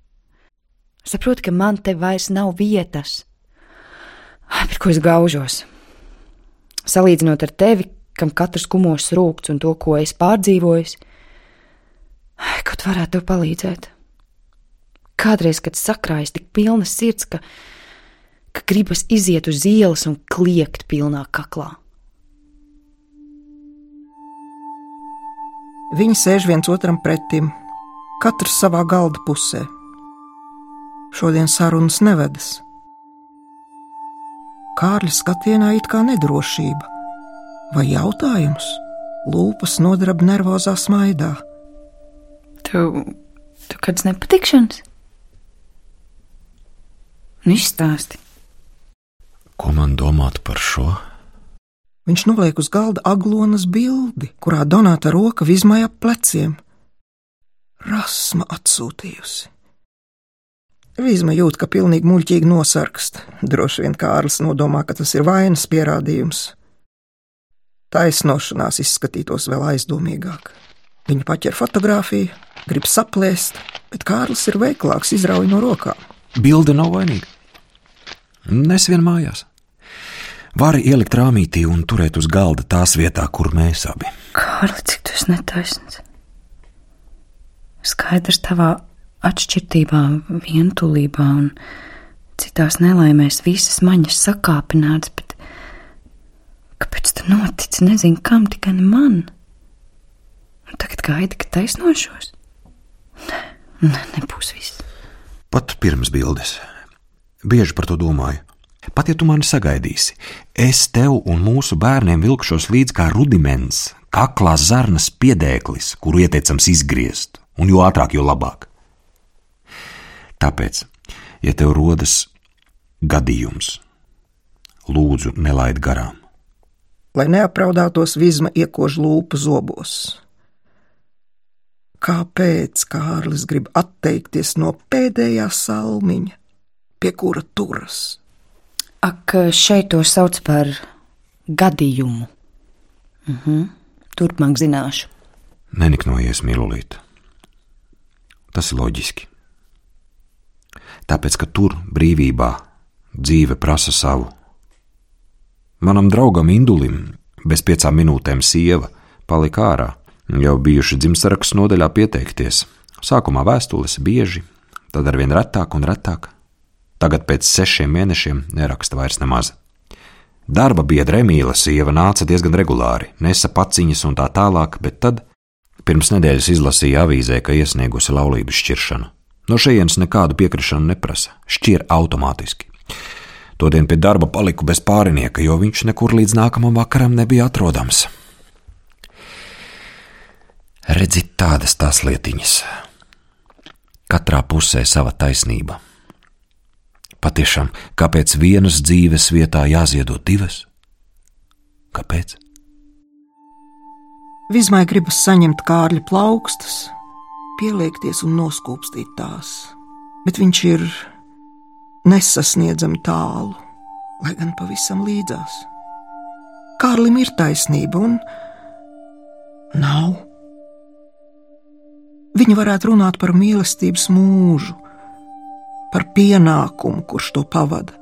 Saprotu, ka man te vairs nav vietas. Par ko es gaužos? Salīdzinot ar tevi, kam katrs kumos rūkts un to, ko es pārdzīvoju, kaut varētu palīdzēt. Kādreiz, kad sakrājas tik pilna sirds, ka, ka gribas iziet uz ielas un kliegt pilnā kaklā. Viņi sēž viens otram pretim, katrs savā galda pusē. Šodien sarunas nevedas. Kārļa skatienā it kā nedrošība, vai jautājums, lūpas nodrab nervozā smaidā. Tev, tev kāds nepatikšanas? Nu, izstāsti. Ko man domāt par šo? Viņš noliek uz galda aglonas bildi, kurā donēta roka vizmai ap pleciem. Rasma atsūtījusi. Vīzma jūt, ka pilnīgi muļķīgi nosarkst. Droši vien Kārlis nodomā, ka tas ir vainas pierādījums. Taisnošanās izskatītos vēl aizdomīgāk. Viņa paķer fotografiju, grib saplēst, bet Kārlis ir veiklāks, izrauj no rokām. Bilde nav vainīga. Nes vien mājās. Vari ielikt rāmītī un turēt uz galda tās vietā, kur mēs abi. Kārli, cik tu esi netaisns? Skaidrs tavā atšķirtībā, vientulībā un citās nelaimēs visas maņas sakāpināts, bet kāpēc tu notici nezinu kam, tikai ne man? Tagad gaidi, ka taisnošos. Nē, nē, nebūs viss. Pat pirms bildes. Bieži par to domāju. Pat ja tu mani sagaidīsi, es tev un mūsu bērniem vilkšos līdzi kā rudiments, kaklā zarnas piedēklis, kuru ieteicams izgriezt, un jo ātrāk, jo labāk. Tāpēc, ja tev rodas gadījums, lūdzu, nelaid garām. Lai neapraudātos vizma iekož lūpu zobos. Kāpēc Kārlis grib atteikties no pēdējā salmiņa, pie kura turas? Ak, šeit to sauc par gadījumu. Mhm. Turpmāk zināšu. Neniknojies, mīlulīt. Tas ir loģiski. Tāpēc, ka tur, brīvībā, dzīve prasa savu. Manam draugam Indulim bez piecām minūtēm sieva palika ārā. Jau bijuši dzimstaraksts nodaļā pieteikties. Sākumā vēstules bieži, tad arvien retāk un retāk. Tagad pēc sešiem mēnešiem neraksta vairs nemaz. Darba biedra Emīla sieva nāca diezgan regulāri, nesa paciņas un tā tālāk, bet tad pirms nedēļas izlasīja avīzē, ka iesniegusi laulības šķiršanu. No šejienes nekādu piekrišanu neprasa, šķir automātiski. Todien pie darba paliku bez pārinieka, jo viņš nekur līdz nākamajam vakaram nebija atrodams. Redzi tādas tās lietiņas. Katrā pusē sava taisnība. Patiešām, kāpēc vienas dzīves vietā jāziedo divas? Kāpēc? Vismai gribas saņemt kārļa plaukstas, pieliekties un noskūpstīt tās, bet viņš ir nesasniedzami tālu, lai gan pavisam līdzās. Kārlim ir taisnība un nav. Viņa varētu runāt par mīlestības mūžu, par pienākumu, kurš to pavada.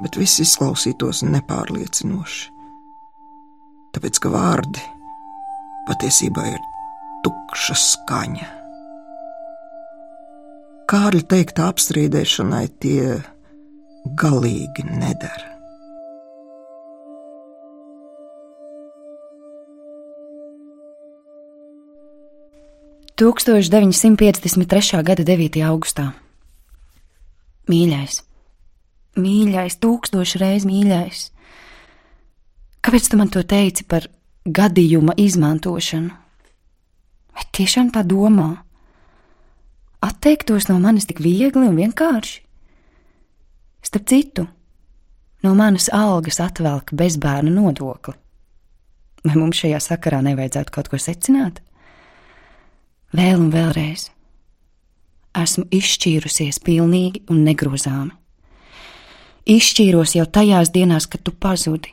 Bet viss izklausītos nepārliecinoši. Tāpēc, ka vārdi patiesībā ir tukša skaņa. Kārļa teikta apstrīdēšanai tie galīgi nedara. Tūkstoš 953. gada 9. augustā. Mīļais, mīļais, tūkstoš reizes mīļais. Kāpēc tu man to teici par gadījuma izmantošanu? Vai tiešām tā domā? Atteiktos no manis tik viegli un vienkārši? Starp citu, no manas algas atvelk bezbērnu nodokli. Vai mums šajā sakarā nevajadzētu kaut ko secināt? Vēl un vēlreiz. Esmu izšķīrusies pilnīgi un negrozāmi. Izšķīros jau tajās dienās, kad tu pazudi,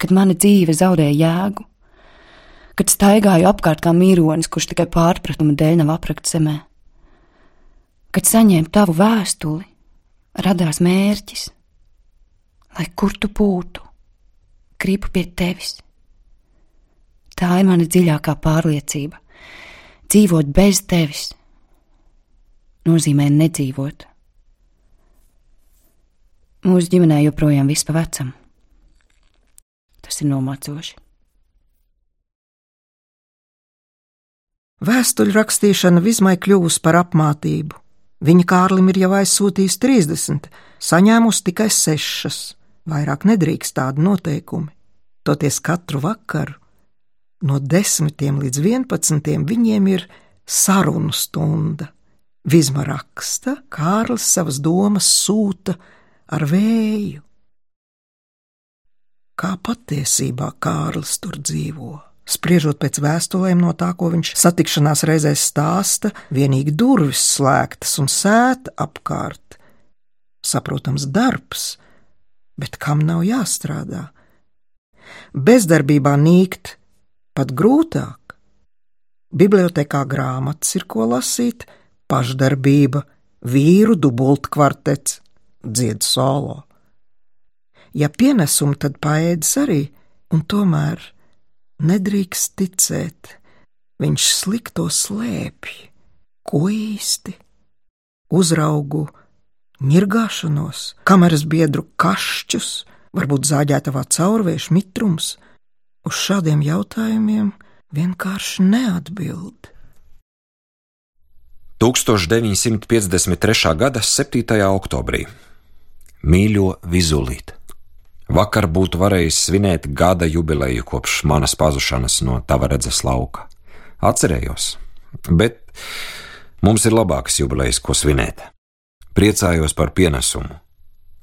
kad mana dzīve zaudēja jēgu, kad staigāju apkārt kā mīronis, kurš tikai pārpratuma dēļ nav aprakts zemē. Kad saņēmu tavu vēstuli, radās mērķis, lai kur tu būtu, gribu pie tevis. Tā ir mana dziļākā pārliecība. Dzīvot bez tevis nozīmē nedzīvot. Mūsu ģimenē joprojām viss pa vecam. Tas ir nomācoši. Vēstuļu rakstīšana vismai kļuvusi par apmātību. Viņa Kārlim ir jau aizsūtījis 30, saņēmusi tikai 6. Vairāk nedrīkst tādu noteikumi. Toties katru vakaru no 10 līdz 11 viņiem ir sarunu stunda. Visma raksta, Kārlis savas domas sūta ar vēju. Kā patiesībā Kārlis tur dzīvo? Spriežot pēc vēstulēm no tā, ko viņš satikšanās reizēs stāsta, vienīgi durvis slēgtas un sēta apkārt. Saprotams, darbs, bet kam nav jāstrādā? Bezdarbībā nīkt pat grūtāk. Bibliotēkā grāmatas ir ko lasīt, pašdarbība, vīru dubultkvartets, dzied solo. Ja pienesumi, tad paēdis arī, un tomēr Nedrīkst ticēt, viņš slikto slēpj, ko īsti uzraugu ņirgāšanos, kameras biedru kašķus, varbūt zāģētavā caurviešu mitrums. Uz šādiem jautājumiem vienkārši neatbild. 1953. gada 7. oktobrī. Mīļo Vizulīt. Vakar būtu varējis svinēt gada jubileju kopš manas pazušanas no tava redzes lauka. Atcerējos, bet mums ir labākas jubilejas, ko svinēt. Priecājos par pienesumu.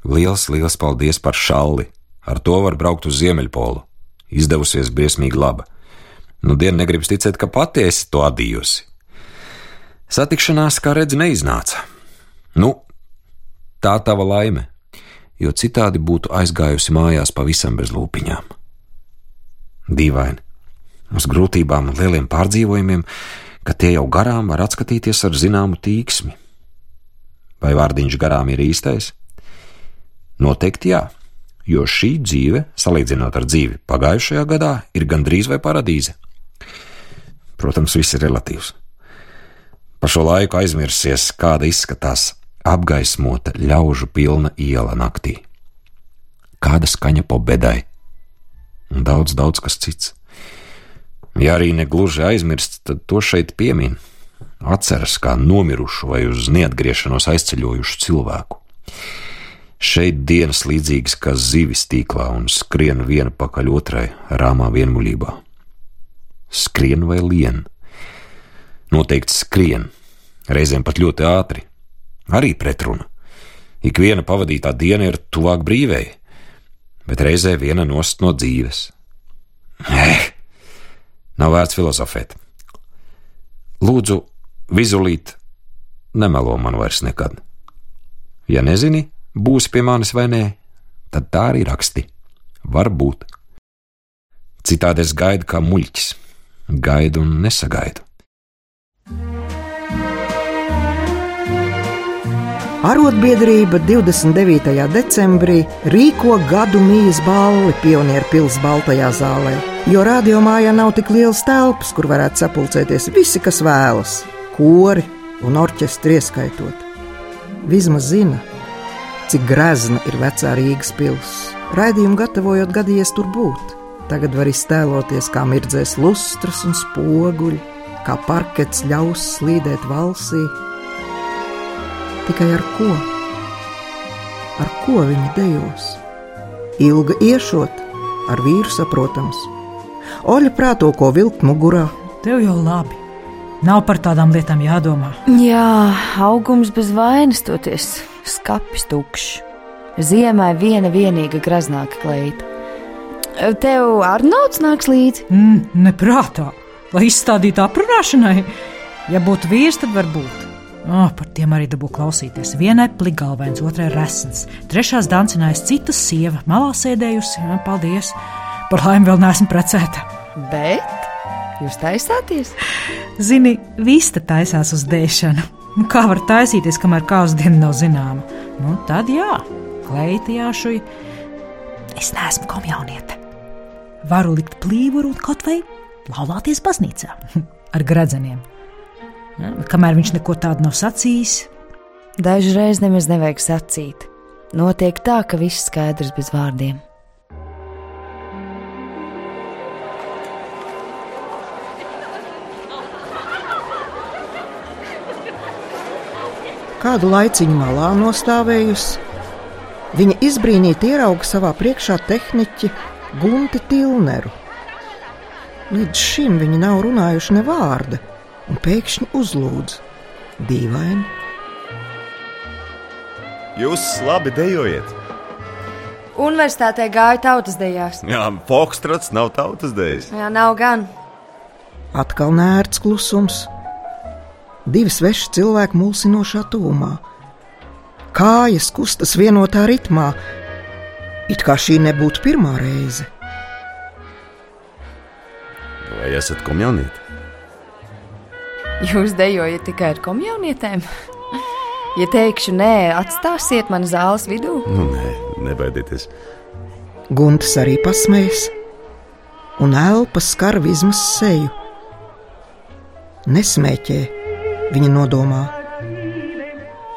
Liels, liels paldies par šalli. Ar to var braukt uz Ziemeļpolu. Izdevusies briesmīgi laba. Nu, diena negribas ticēt, ka pati esi to adījusi. Satikšanās, kā redzi, neiznāca. Nu, tā tava laime, jo citādi būtu aizgājusi mājās pavisam bez lūpiņām. Dīvaini, uz grūtībām un lieliem pārdzīvojumiem, ka tie jau garām var atskatīties ar zināmu tīksmi. Vai vārdiņš garām ir īstais? Noteikti jā, jo šī dzīve, salīdzinot ar dzīvi pagājušajā gadā, ir gandrīz vai paradīze. Protams, viss ir relatīvs. Pa šo laiku aizmirsies, kāda izskatās apgaismota ļaužu pilna iela naktī. Kāda skaņa po bedai, un daudz, daudz kas cits. Ja arī negluži aizmirst, tad to šeit piemin. Atceras kā nomirušu vai uz neatgriešanos aizceļojušu cilvēku. Šeit dienas līdzīgas kā zivis tīklā un skrien viena pakaļ otrai rāmā vienmuļībā. Skrien vai lien? Noteikti skrien, reizēm pat ļoti ātri. Arī pretruna. Ik viena pavadītā diena ir tuvāk brīvei, bet reizē viena nost no dzīves. Eh, nav vērts filozofēt. Lūdzu, vizulīt, nemelo man vairs nekad. Ja nezini, būsi pie manis vai nē, tad tā arī raksti. Varbūt. Citādi es gaidu kā muļķis, gaidu un nesagaidu. Arotbiedrība 29. decembrī rīko gadu mījas balli pionieru pils Baltajā zālē, jo radiomājā nav tik liels telpas, kur varētu sapulcēties visi, kas vēlas, kori un orķestri ieskaitot. Vismaz zina, cik grezna ir vecā Rīgas pilsēta. Raidījumu gatavojot, gadījies tur būt. Tagad var iztēloties, kā mirdzēs lustras un spoguļi, kā parkets ļaus slīdēt valsī Tikai ar ko? Ar ko viņa dejos? Ilga iešot, ar vīru saprotams. Oļa prāto, ko vilkt mugurā. Tev jau labi. Nav par tādām lietām jādomā. Jā, augums bez vainas toties, skapis tukšs. Ziemai viena vienīga graznāka kleita. Tev Arnolds nāks līdzi? Mm, neprātā, lai izstādītu aprunāšanai. Ja būtu vīrs, tad varbūt. Oh, par tiem arī dabū klausīties. Vienai pligālvains, otrai resns, trešās dancinājas citas sieva, malā sēdējusi. Jā, paldies! Par laimi vēl neesmu precēta. Bet jūs taisāties? Zini, vista taisās uz dēšanu. Nu, kā var taisīties, kamēr kāzu diena nav zināma? Nu, tad jā, kleita jāšuj. Es neesmu komjauniete. Varu likt plīvuru un kaut vai laulāties baznīcā ar gradzeniem. Ja, kamēr viņš neko tādu nav sacījis, Dažreiz nemaz nevajag sacīt. Notiek tā, ka viss skaidrs bez vārdiem. Kādu laiciņu malā nostāvējusi, viņa izbrīnīti ierauga savā priekšā tehniķi Gunti Tilneru. Līdz šim viņi nav runājuši ne vārda, un pēkšņi uzlūdz dīvaini. Jūs labi dejojat. Universitātē gāja tautas dejās. Jā, Fokstrots nav tautas dejas. Jā, nav gan. Atkal nērts klusums. Divi sveši cilvēki mulsinošā tuvumā. Kājas kustas vienotā ritmā, it kā šī nebūtu pirmā reize. Vai esat komjaunieti? Jūs dejojat tikai ar komjaunietēm? Ja teikšu nē, atstāsiet mani zāles vidū? Nu, nē, nebaidieties. Gunts arī pasmējas, un elpa skar vismaz seju. Nesmēķē, viņa nodomā.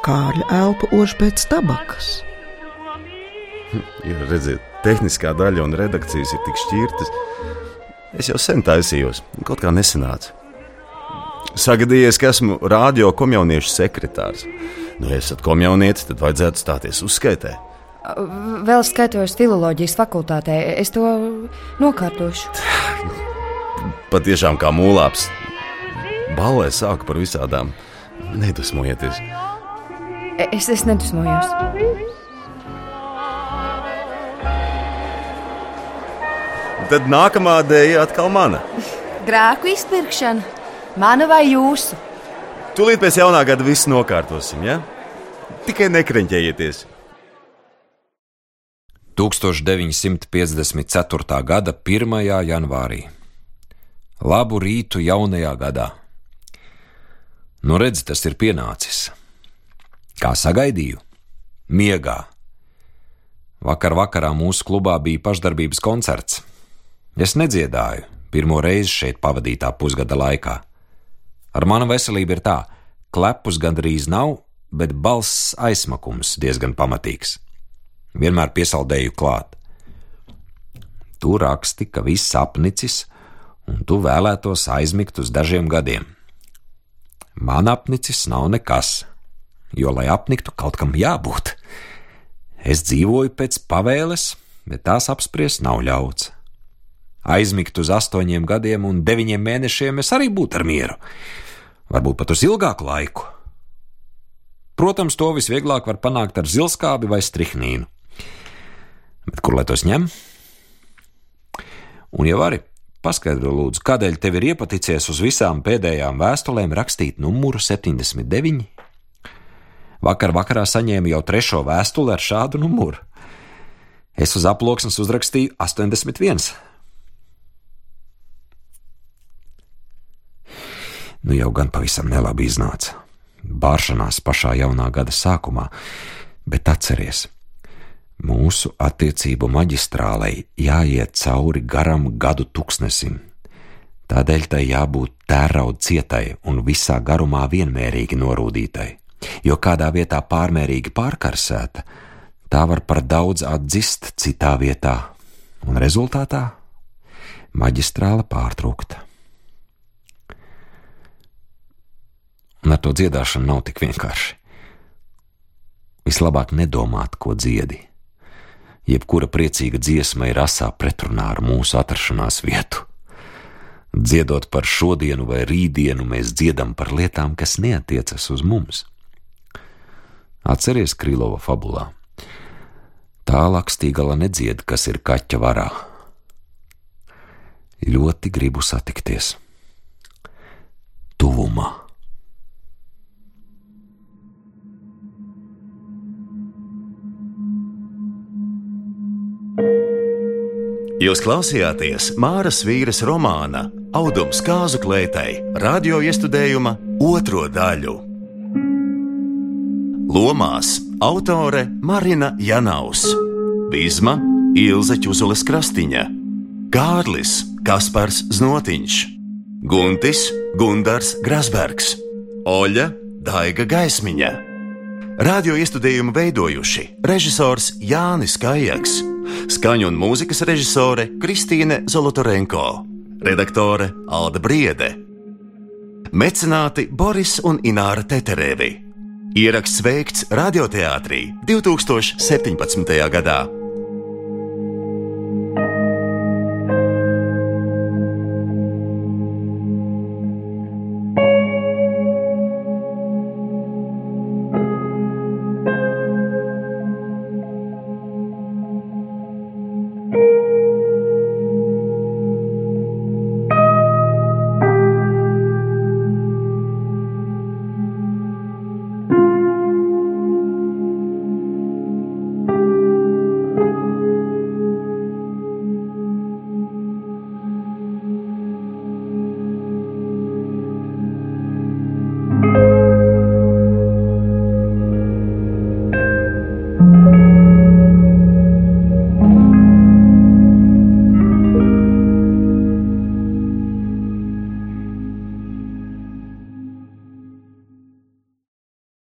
Kārļa elpa ož pēc tabakas. Ja redziet, tehniskā daļa un redakcijas ir tik šķirtas. Es jau sen taisījos, kaut kā nesanāca. Sagadījies, ka esmu radio komjauniešu sekretārs. Nu, ja esat komjaunietis, tad vajadzētu stāties uzskaitē. Vēl skaitos filozofijas fakultātē. Es to nokārtošu. Patiešām kā mūlāps. Balē sāku par visādām. Nedusmojieties. Es, es nedusmojos. Tad nākamā dēļa atkal mana. Grēku izpirkšana. Mana vai jūsu? Tūlīt pēc jaunā gada viss nokārtosim, ja? Tikai nekreņķējieties. 1954. gada 1. janvārī. Labu rītu jaunajā gadā. Nu, redzi, tas ir pienācis. Kā sagaidīju? Miegā. Vakar vakarā mūsu klubā bija pašdarbības koncerts. Es nedziedāju, pirmo reizi šeit pavadītā pusgada laikā. Ar manu veselību ir tā, klepus gandrīz nav, bet balss aizsmakums diezgan pamatīgs. Vienmēr piesaldēju klāt. Tu raksti, ka viss apnicis, un tu vēlētos aizmigt uz dažiem gadiem. Man apnicis nav nekas, jo, lai apniktu, kaut kam jābūt. Es dzīvoju pēc pavēles, bet tās apspriest nav ļauts. Aizmigt uz astoņiem gadiem un deviņiem mēnešiem es arī būtu ar mieru, varbūt pat uz ilgāku laiku. Protams, to visvieglāk var panākt ar zilskābi vai strihnīnu. Bet kur lai tos ņem? Un, ja vari, paskaidro lūdzu, kādēļ tev ir iepaticies uz visām pēdējām vēstulēm rakstīt numuru 79? Vakar vakarā saņēmu jau trešo vēstuli ar šādu numuru. Es uz aploksnes uzrakstīju 81. Nu jau gan pavisam nelabi iznāca. Bāršanās pašā jaunā gada sākumā, bet atceries, mūsu attiecību maģistrālei jāiet cauri garam gadu tūkstnesim. Tādēļ tai jābūt tērauda cietai un visā garumā vienmērīgi norūdītai, jo kādā vietā pārmērīgi pārkarsēta, tā var par daudz atdzist citā vietā, un rezultātā maģistrāla pārtraukta. Un ar to dziedāšanu nav tik vienkārši. Vislabāk nedomāt, ko dziedi. Jebkura priecīga dziesma ir asā pretrunā ar mūsu atrašanās vietu. Dziedot par šodienu vai rītdienu, mēs dziedam par lietām, kas neatiecas uz mums. Atceries Krīlova fabulā. Tā lakstīgala nedzied, kas ir kaķa varā. Ļoti gribu satikties. Tuvumā. Jūs klausījāties Māras vīras romāna Audums kāzu klētai radio iestudējuma otro daļu. Lomās autore Marina Janaus, Bizma Ilze Čuzules Krastiņa, Kārlis Kaspars Znotiņš, Guntis Gundars Grasbergs, Oļa Daiga Gaismiņa. Radio iestudējumu veidojuši režisors Jānis Kājaks, skaņu un mūzikas režisore Kristīne Zolotorenko, redaktore Alda Briede, mecenāti Boris un Ināra Teterēvi. Ieraksts veikts radioteātrī 2017. gadā.